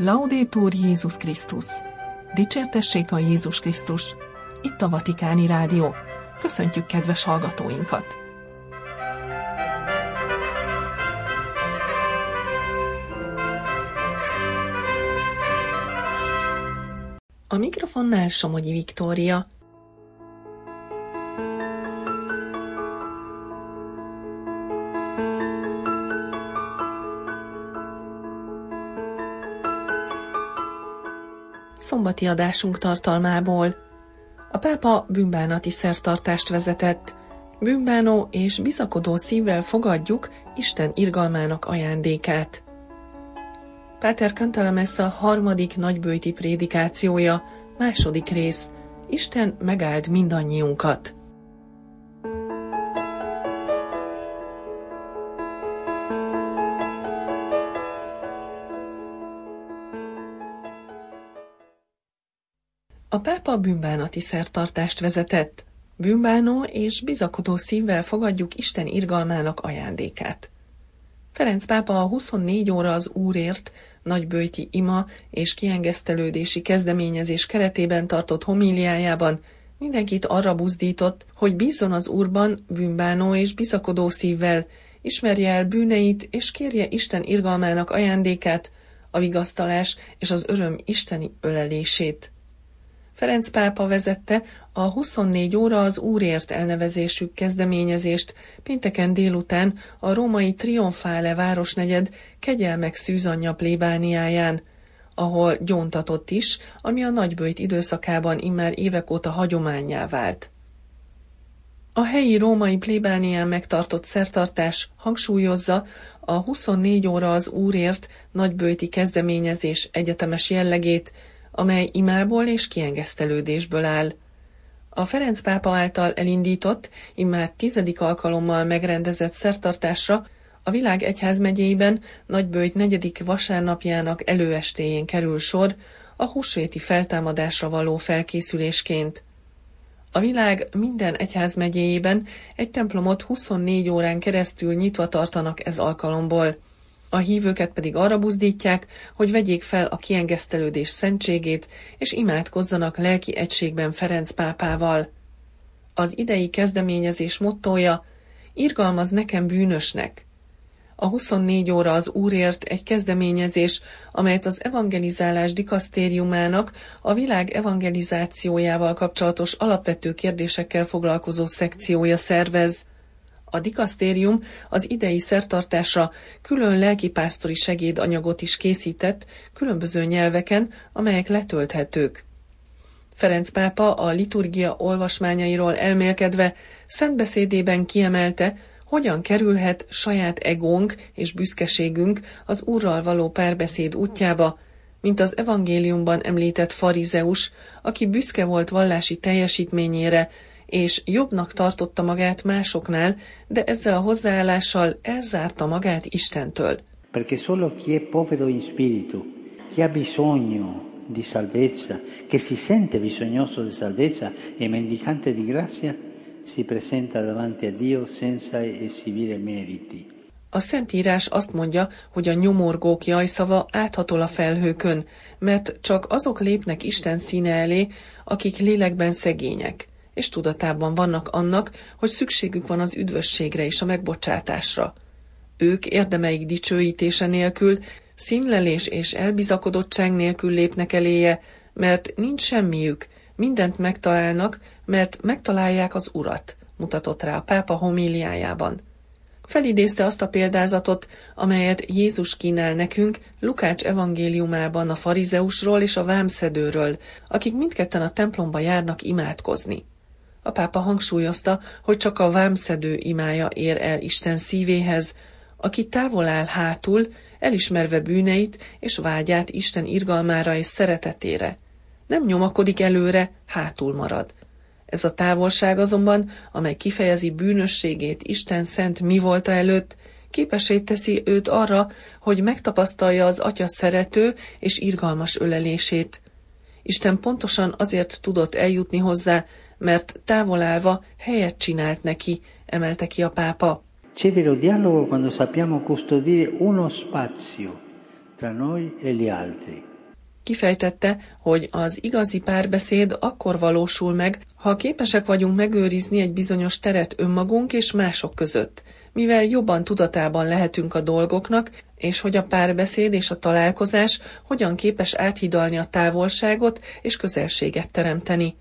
Laudétur Jézus Krisztus! Dicsértessék a Jézus Krisztus! Itt a Vatikáni Rádió. Köszöntjük kedves hallgatóinkat! A mikrofonnál Somogyi Viktória. Szombati adásunk tartalmából. A pápa bűnbánati szertartást vezetett. Bűnbánó és bizakodó szívvel fogadjuk Isten irgalmának ajándékát. Páter Cantalamessa harmadik nagybőti prédikációja, második rész. Isten megáld mindannyiunkat. A pápa bűnbánati szertartást vezetett. Bűnbánó és bizakodó szívvel fogadjuk Isten irgalmának ajándékát. Ferenc pápa a 24 óra az Úrért nagybőti ima és kiengesztelődési kezdeményezés keretében tartott homíliájában mindenkit arra buzdított, hogy bízzon az Úrban bűnbánó és bizakodó szívvel, ismerje el bűneit és kérje Isten irgalmának ajándékát, a vigasztalás és az öröm isteni ölelését. Ferenc pápa vezette a 24 óra az Úrért elnevezésű kezdeményezést pénteken délután a római Triomfále városnegyed kegyelmek szűzanyja plébániáján, ahol gyóntatott is, ami a nagybőjt időszakában immár évek óta hagyományá vált. A helyi római plébánián megtartott szertartás hangsúlyozza a 24 óra az Úrért nagybőti kezdeményezés egyetemes jellegét, amely imából és kiengesztelődésből áll. A Ferenc pápa által elindított, immár tizedik alkalommal megrendezett szertartásra a világ egyházmegyében Nagybőjt negyedik vasárnapjának előestéjén kerül sor a húsvéti feltámadásra való felkészülésként. A világ minden egyházmegyéjében egy templomot 24 órán keresztül nyitva tartanak ez alkalomból – a hívőket pedig arra buzdítják, hogy vegyék fel a kiengesztelődés szentségét, és imádkozzanak lelki egységben Ferenc pápával. Az idei kezdeményezés mottója, irgalmaz nekem bűnösnek. A 24 óra az Úrért egy kezdeményezés, amelyet az evangelizálás dikasztériumának a világ evangelizációjával kapcsolatos alapvető kérdésekkel foglalkozó szekciója szervez. A dikasztérium az idei szertartásra külön lelkipásztori segédanyagot is készített különböző nyelveken, amelyek letölthetők. Ferenc pápa a liturgia olvasmányairól elmélkedve szentbeszédében kiemelte, hogyan kerülhet saját egónk és büszkeségünk az Úrral való párbeszéd útjába, mint az evangéliumban említett farizeus, aki büszke volt vallási teljesítményére, és jobbnak tartotta magát másoknál, de ezzel a hozzáállással elzárta magát Istentől. Perché solo chi è povero in spirito, chi ha bisogno di salvezza, che si sente bisognoso di salvezza e mendicante di grazia, si presenta davanti a Dio senza esibire meriti. A Szentírás azt mondja, hogy a nyomorgók jajszava áthatol a felhőkön, mert csak azok lépnek Isten színe elé, akik lélekben szegények és tudatában vannak annak, hogy szükségük van az üdvösségre és a megbocsátásra. Ők érdemeik dicsőítése nélkül, színlelés és elbizakodottság nélkül lépnek eléje, mert nincs semmiük, mindent megtalálnak, mert megtalálják az Urat, mutatott rá a pápa homíliájában. Felidézte azt a példázatot, amelyet Jézus kínál nekünk Lukács evangéliumában a farizeusról és a vámszedőről, akik mindketten a templomba járnak imádkozni. A pápa hangsúlyozta, hogy csak a vámszedő imája ér el Isten szívéhez, aki távol áll hátul, elismerve bűneit és vágyát Isten irgalmára és szeretetére. Nem nyomakodik előre, hátul marad. Ez a távolság azonban, amely kifejezi bűnösségét Isten szent mi volta előtt, képesé teszi őt arra, hogy megtapasztalja az atya szerető és irgalmas ölelését. Isten pontosan azért tudott eljutni hozzá, mert távol állva helyet csinált neki, emelte ki a pápa. C'è vero dialogo quando sappiamo custodire uno spazio tra noi e gli altri. Kifejtette, hogy az igazi párbeszéd akkor valósul meg, ha képesek vagyunk megőrizni egy bizonyos teret önmagunk és mások között, mivel jobban tudatában lehetünk a dolgoknak, és hogy a párbeszéd és a találkozás hogyan képes áthidalni a távolságot és közelséget teremteni.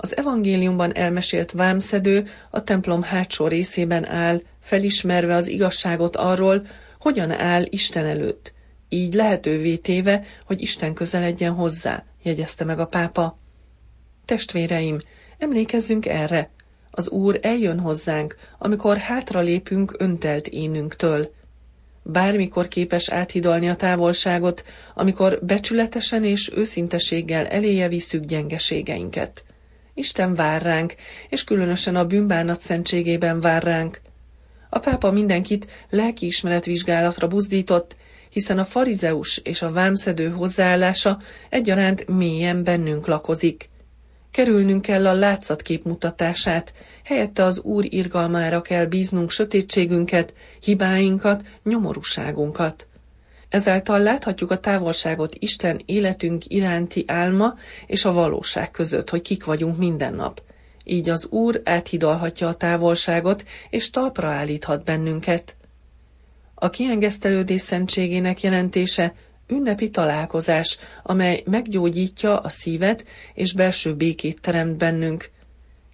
Az evangéliumban elmesélt vámszedő a templom hátsó részében áll, felismerve az igazságot arról, hogyan áll Isten előtt, így lehetővé téve, hogy Isten közeledjen hozzá, jegyezte meg a pápa. Testvéreim, emlékezzünk erre. Az Úr eljön hozzánk, amikor hátra lépünk öntelt énünktől. Bármikor képes áthidalni a távolságot, amikor becsületesen és őszinteséggel eléje visszük gyengeségeinket. Isten vár ránk, és különösen a bűnbánat szentségében vár ránk. A pápa mindenkit lelkiismeretvizsgálatra buzdított, hiszen a farizeus és a vámszedő hozzáállása egyaránt mélyen bennünk lakozik. Kerülnünk kell a látszatkép mutatását, helyette az Úr irgalmára kell bíznunk sötétségünket, hibáinkat, nyomorúságunkat. Ezáltal láthatjuk a távolságot Isten életünk iránti álma és a valóság között, hogy kik vagyunk minden nap. Így az Úr áthidalhatja a távolságot, és talpra állíthat bennünket. A kiengesztelődés szentségének jelentése ünnepi találkozás, amely meggyógyítja a szívet és belső békét teremt bennünk.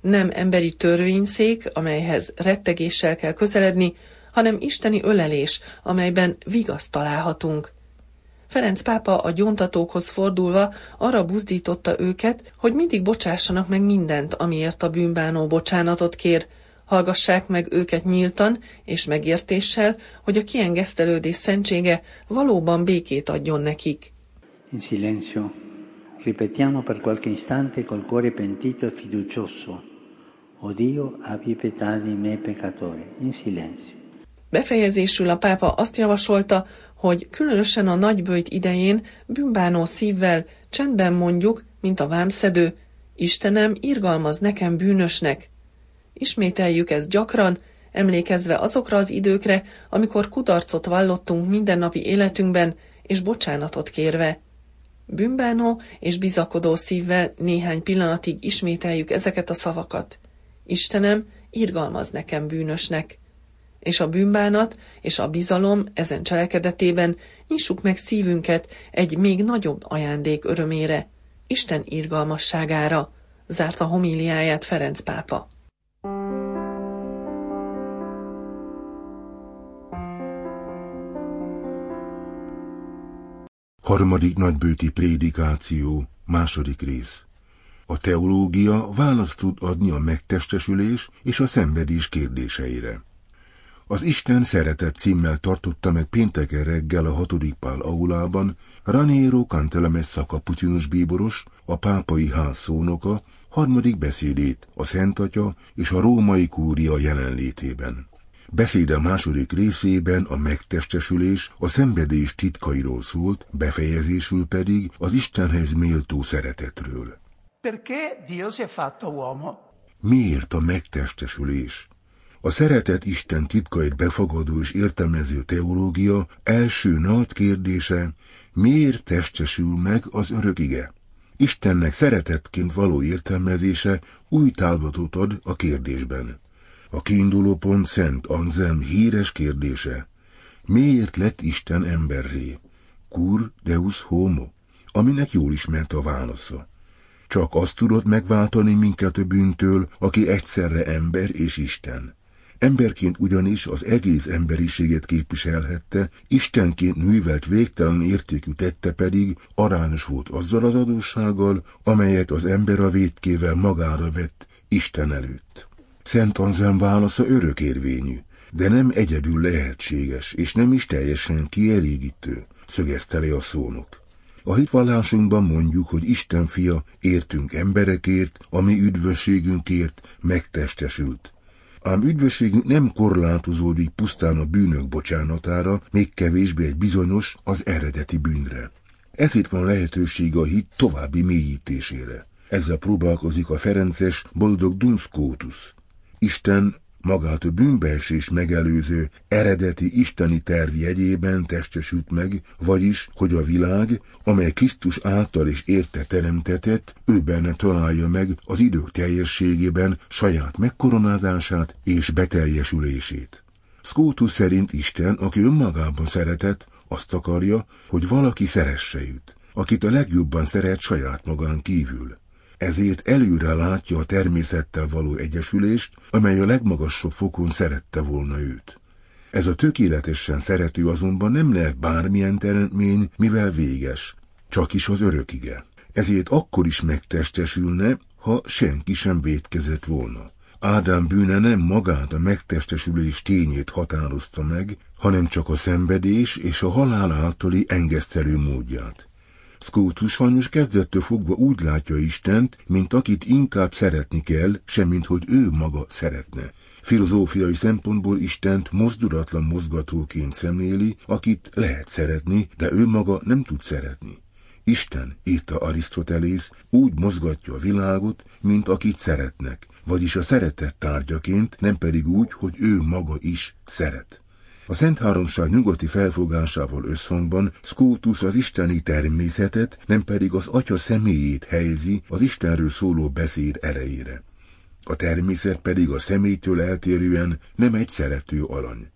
Nem emberi törvényszék, amelyhez rettegéssel kell közeledni, hanem isteni ölelés, amelyben vigaszt találhatunk. Ferenc pápa a gyóntatókhoz fordulva arra buzdította őket, hogy mindig bocsássanak meg mindent, amiért a bűnbánó bocsánatot kér, hallgassák meg őket nyíltan és megértéssel, hogy a kiengesztelődés szentsége valóban békét adjon nekik. In silenzio ripetiamo per qualche istante col cuore pentito e fiducioso. O Dio, abbi pietà di me peccatore. In silenzio. Befejezésül a pápa azt javasolta, hogy különösen a nagybőjt idején bűnbánó szívvel csendben mondjuk, mint a vámszedő, Istenem, irgalmaz nekem bűnösnek, Ismételjük ezt gyakran, emlékezve azokra az időkre, amikor kudarcot vallottunk mindennapi életünkben, és bocsánatot kérve. Bűnbánó és bizakodó szívvel néhány pillanatig ismételjük ezeket a szavakat. Istenem, irgalmaz nekem bűnösnek. És a bűnbánat és a bizalom ezen cselekedetében nyissuk meg szívünket egy még nagyobb ajándék örömére, Isten irgalmasságára, zárta homíliáját Ferenc pápa. Harmadik nagybőti prédikáció, második rész. A teológia választ tud adni a megtestesülés és a szenvedés kérdéseire. Az Isten szeretett címmel tartotta meg pénteken reggel a hatodik pál aulában Raniero Cantelamessa kapucinus bíboros, a pápai ház szónoka, harmadik beszédét a Szent Atya és a római kúria jelenlétében. Beszéde második részében a megtestesülés, a szenvedés titkairól szólt, befejezésül pedig az Istenhez méltó szeretetről. Perché Dio si è fatto uomo? Miért a megtestesülés? A szeretet Isten titkait befogadó és értelmező teológia első nagy kérdése, miért testesül meg az örök? Istennek szeretetként való értelmezése új távlatot ad a kérdésben. A kiinduló pont Szent Anselm híres kérdése. Miért lett Isten emberré? Cur deus homo, aminek jól ismert a válasza. Csak azt tudott megváltani minket a bűntől, aki egyszerre ember és Isten. Emberként ugyanis az egész emberiséget képviselhette, Istenként művelt végtelen értékű tette pedig arányos volt azzal az adóssággal, amelyet az ember a védkével magára vett Isten előtt. Szent Anzelm válasza örökérvényű, de nem egyedül lehetséges, és nem is teljesen kielégítő, szögezte le a szónok. A hitvallásunkban mondjuk, hogy Isten fia értünk emberekért, ami üdvösségünkért megtestesült. Ám üdvösségünk nem korlátozódik pusztán a bűnök bocsánatára, még kevésbé egy bizonyos, az eredeti bűnre. Ezért van lehetőség a hit további mélyítésére. Ezzel próbálkozik a Ferences boldog Duns Isten magát a bűnbeesés megelőző eredeti isteni terv jegyében testesült meg, vagyis, hogy a világ, amely Krisztus által is érte teremtetett, ő benne találja meg az idők teljességében saját megkoronázását és beteljesülését. Skótus szerint Isten, aki önmagában szeretett, azt akarja, hogy valaki szeresse őt, akit a legjobban szeret saját magán kívül ezért előre látja a természettel való egyesülést, amely a legmagasabb fokon szerette volna őt. Ez a tökéletesen szerető azonban nem lehet bármilyen teremtmény, mivel véges, csak is az örökige. Ezért akkor is megtestesülne, ha senki sem vétkezett volna. Ádám bűne nem magát a megtestesülés tényét határozta meg, hanem csak a szenvedés és a halál általi engesztelő módját. Scotus sajnos kezdettől fogva úgy látja Istent, mint akit inkább szeretni kell, semmint hogy ő maga szeretne. Filozófiai szempontból Istent mozdulatlan mozgatóként szemléli, akit lehet szeretni, de ő maga nem tud szeretni. Isten, írta Arisztotelész, úgy mozgatja a világot, mint akit szeretnek, vagyis a szeretet tárgyaként, nem pedig úgy, hogy ő maga is szeret. A Szent Háromság nyugati felfogásával összhangban Scotus az isteni természetet, nem pedig az atya személyét helyezi az Istenről szóló beszéd elejére. A természet pedig a személytől eltérően nem egy szerető alany.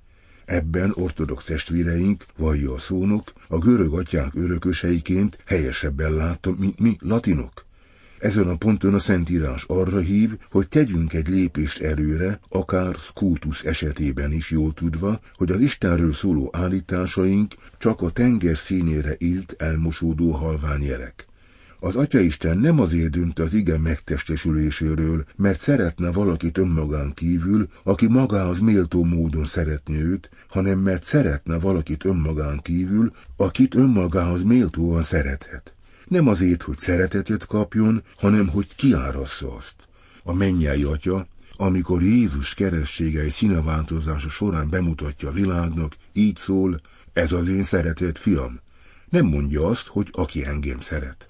Ebben ortodox testvéreink, vallja a szónok, a görög atyák örököseiként helyesebben láttam, mint mi latinok. Ezen a ponton a Szentírás arra hív, hogy tegyünk egy lépést előre, akár Skútusz esetében is jól tudva, hogy az Istenről szóló állításaink csak a tenger színére írt elmosódó halványerek. Az Atyaisten nem azért dönt az ige megtestesüléséről, mert szeretne valakit önmagán kívül, aki magához méltó módon szeretné őt, hanem mert szeretne valakit önmagán kívül, akit önmagához méltóan szerethet. Nem azért, hogy szeretetet kapjon, hanem hogy kiárassza azt. A mennyei atya, amikor Jézus keresztségei színeváltozása során bemutatja a világnak, így szól, ez az én szeretett fiam. Nem mondja azt, hogy aki engem szeret.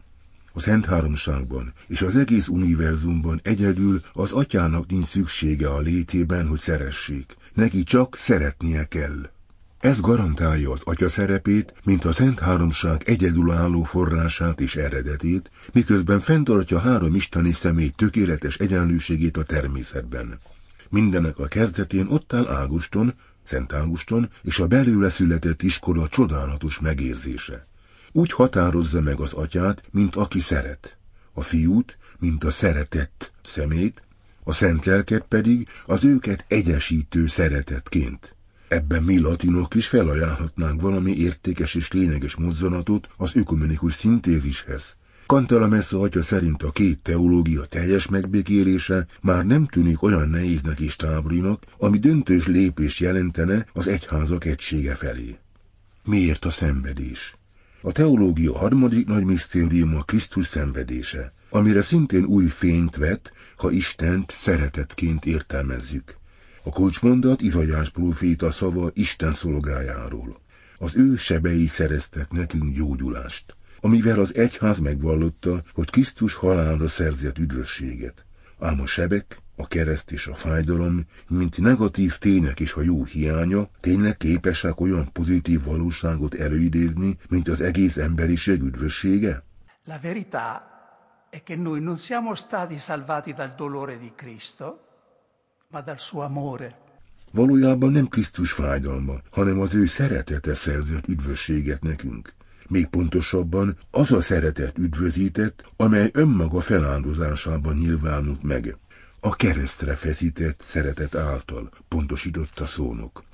A Szent Háromságban és az egész univerzumban egyedül az atyának nincs szüksége a létében, hogy szeressék. Neki csak szeretnie kell. Ez garantálja az atya szerepét, mint a Szent Háromság egyedülálló forrását és eredetét, miközben fenntartja három isteni személy tökéletes egyenlőségét a természetben. Mindenek a kezdetén ott áll Águston, Szent Águston és a belőle született iskola csodálatos megérzése. Úgy határozza meg az atyát, mint aki szeret, a fiút, mint a szeretett szemét, a szent lelket pedig az őket egyesítő szeretetként. Ebben mi latinok is felajánlhatnánk valami értékes és lényeges mozzanatot az ökumenikus szintézishez. Cantala Messa atya szerint a két teológia teljes megbékélése már nem tűnik olyan nehéznek és távolinak, ami döntős lépés jelentene az egyházak egysége felé. Miért a szenvedés? A teológia harmadik nagy misztériuma Krisztus szenvedése, amire szintén új fényt vet, ha Istent szeretetként értelmezzük. A kulcsmondat Izajás próféta szava Isten szolgájáról. Az ő sebei szereztek nekünk gyógyulást, amivel az egyház megvallotta, hogy Krisztus halálra szerzett üdvösséget. Ám a sebek, a kereszt és a fájdalom, mint negatív tények és a jó hiánya, tényleg képesek olyan pozitív valóságot előidézni, mint az egész emberiség üdvössége? La verità è che noi non siamo stati salvati dal dolore di Cristo, Valójában nem Krisztus fájdalma, hanem az ő szeretete szerzett üdvösséget nekünk. Még pontosabban az a szeretet üdvözített, amely önmaga feláldozásában nyilvánult meg. A keresztre feszített szeretet által, pontosította szónok.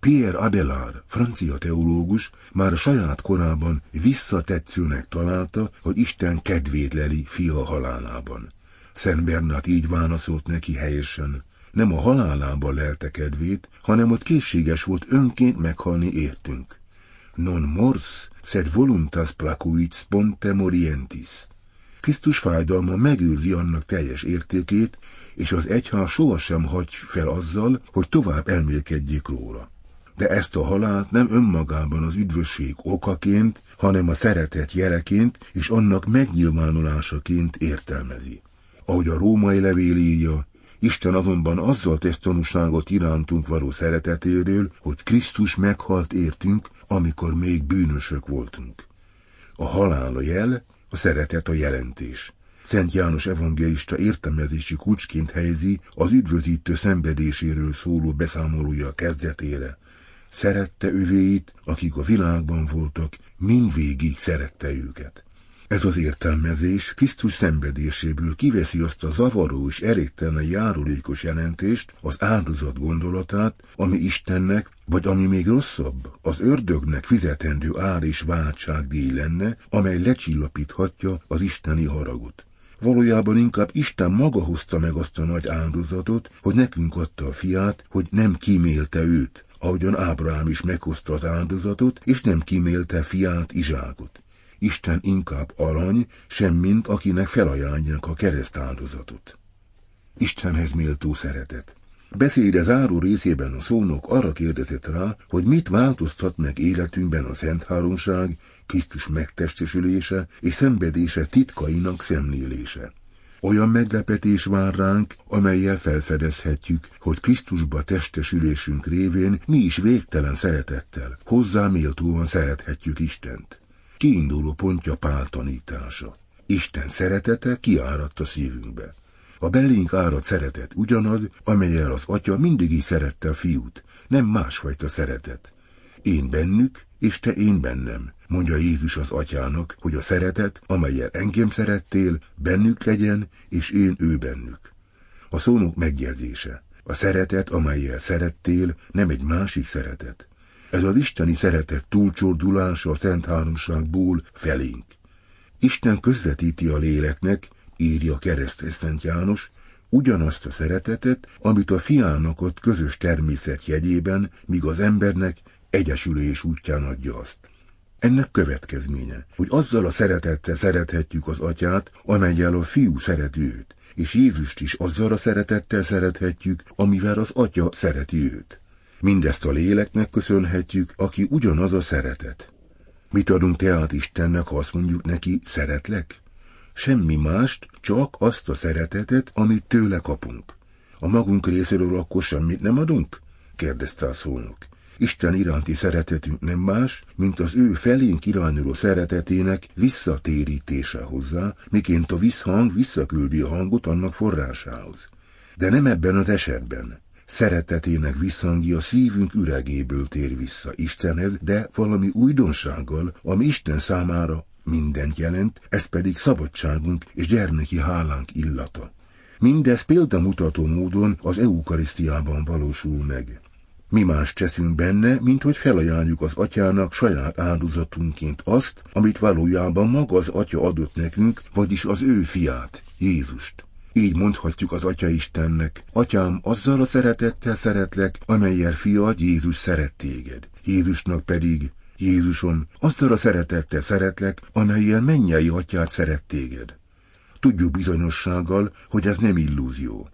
Pierre Abelard, francia teológus, már a saját korában visszatetszőnek találta, hogy Isten kedvét leli fia halálában. Szent Bernát így válaszolt neki helyesen, nem a halálában lelte kedvét, hanem ott készséges volt önként meghalni értünk. Non mors, sed voluntas placuit sponte morientis. Krisztus fájdalma megőrzi annak teljes értékét, és az egyház sohasem hagy fel azzal, hogy tovább elmélkedjék róla. De ezt a halált nem önmagában az üdvösség okaként, hanem a szeretet jeleként és annak megnyilvánulásaként értelmezi. Ahogy a római levél írja, Isten azonban azzal tesz tanúságot irántunk való szeretetéről, hogy Krisztus meghalt értünk, amikor még bűnösök voltunk. A halál a jel, a szeretet a jelentés. Szent János evangélista értelmezési kulcsként helyezi az üdvözítő szenvedéséről szóló beszámolója kezdetére. Szerette övéit, akik a világban voltak, mindvégig szerette őket. Ez az értelmezés Krisztus szenvedéséből kiveszi azt a zavaró és eréktelen járulékos jelentést, az áldozat gondolatát, ami Istennek, vagy ami még rosszabb, az ördögnek fizetendő ár és váltságdíj lenne, amely lecsillapíthatja az isteni haragot. Valójában inkább Isten maga hozta meg azt a nagy áldozatot, hogy nekünk adta a fiát, hogy nem kímélte őt, ahogyan Ábrahám is meghozta az áldozatot, és nem kímélte fiát Izsákot. Isten inkább arany, semmint akinek felajánlják a kereszt áldozatot. Istenhez méltó szeretet. Beszéde záró részében a szónok arra kérdezett rá, hogy mit változtat meg életünkben a Szent Háromság, Krisztus megtestesülése és szenvedése titkainak szemlélése. Olyan meglepetés vár ránk, amelyel felfedezhetjük, hogy Krisztusba testesülésünk révén mi is végtelen szeretettel, hozzá méltóan szerethetjük Istent. Kiinduló pontja Pál tanítása. Isten szeretete kiáradt a szívünkbe. A belénk árad szeretet ugyanaz, amelyel az atya mindig is szerette a fiút, nem másfajta szeretet. Én bennük, és te én bennem, mondja Jézus az atyának, hogy a szeretet, amelyel engem szerettél, bennük legyen, és én ő bennük. A szónok megjegyzése. A szeretet, amelyel szerettél, nem egy másik szeretet. Ez az isteni szeretet túlcsordulása a Szent Háromságból felénk. Isten közvetíti a léleknek, írja keresztes Szent János, ugyanazt a szeretetet, amit a fiának ad közös természet jegyében, míg az embernek egyesülés útján adja azt. Ennek következménye, hogy azzal a szeretettel szerethetjük az atyát, amelyel a fiú szereti őt, és Jézust is azzal a szeretettel szerethetjük, amivel az atya szereti őt. Mindezt a léleknek köszönhetjük, aki ugyanaz a szeretet. Mit adunk tehát Istennek, ha azt mondjuk neki, szeretlek? Semmi mást, csak azt a szeretetet, amit tőle kapunk. A magunk részéről akkor semmit nem adunk? kérdezte a szónok. Isten iránti szeretetünk nem más, mint az ő felénk irányuló szeretetének visszatérítése hozzá, miként a visszhang visszaküldi a hangot annak forrásához. De nem ebben az esetben. Szeretetének visszhangja szívünk üregéből tér vissza Istenhez, de valami újdonsággal, ami Isten számára mindent jelent, ez pedig szabadságunk és gyermeki hálánk illata. Mindez példamutató módon az eukarisztiában valósul meg. Mi más teszünk benne, mint hogy felajánljuk az atyának saját áldozatunként azt, amit valójában maga az atya adott nekünk, vagyis az ő fiát, Jézust. Így mondhatjuk az Atya Istennek, Atyám, azzal a szeretettel szeretlek, amelyel fiad Jézus szeret téged. Jézusnak pedig, Jézuson, azzal a szeretettel szeretlek, amelyel mennyei atyát szeret téged. Tudjuk bizonyossággal, hogy ez nem illúzió.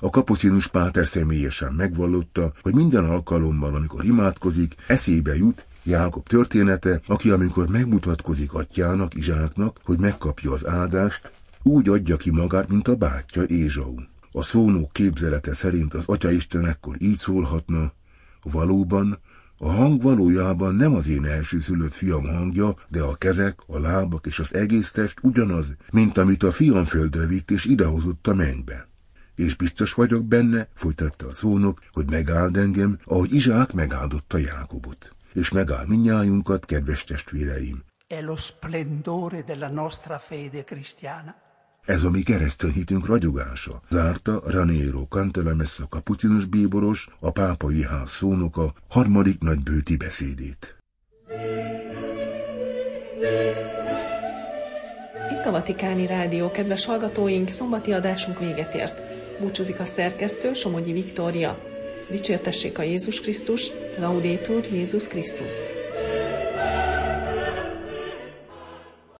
A kapucinus Páter személyesen megvallotta, hogy minden alkalommal, amikor imádkozik, eszébe jut Jákob története, aki amikor megmutatkozik atyának, Izsáknak, hogy megkapja az áldást, úgy adja ki magát, mint a bátyja Ézsau. A szónók képzelete szerint az Atya Isten ekkor így szólhatna, valóban a hang valójában nem az én elsőszülött fiam hangja, de a kezek, a lábak és az egész test ugyanaz, mint amit a fiam földre vitt és idehozott a mennybe. És biztos vagyok benne, folytatta a szónok, hogy megáld engem, ahogy Izsák megáldotta Jákobot. És megáll minnyájunkat, kedves testvéreim. È lo splendore della nostra fede cristiana. Ez a mi keresztény hitünk ragyogása, zárta Raniero Cantalamessa kapucinus bíboros, a pápai ház szónoka harmadik nagybőti beszédét. Itt a Vatikáni Rádió, kedves hallgatóink, szombati adásunk véget ért. Búcsúzik a szerkesztő, Somogyi Viktória. Dicsértessék a Jézus Krisztus, Laudétur Jézus Krisztus.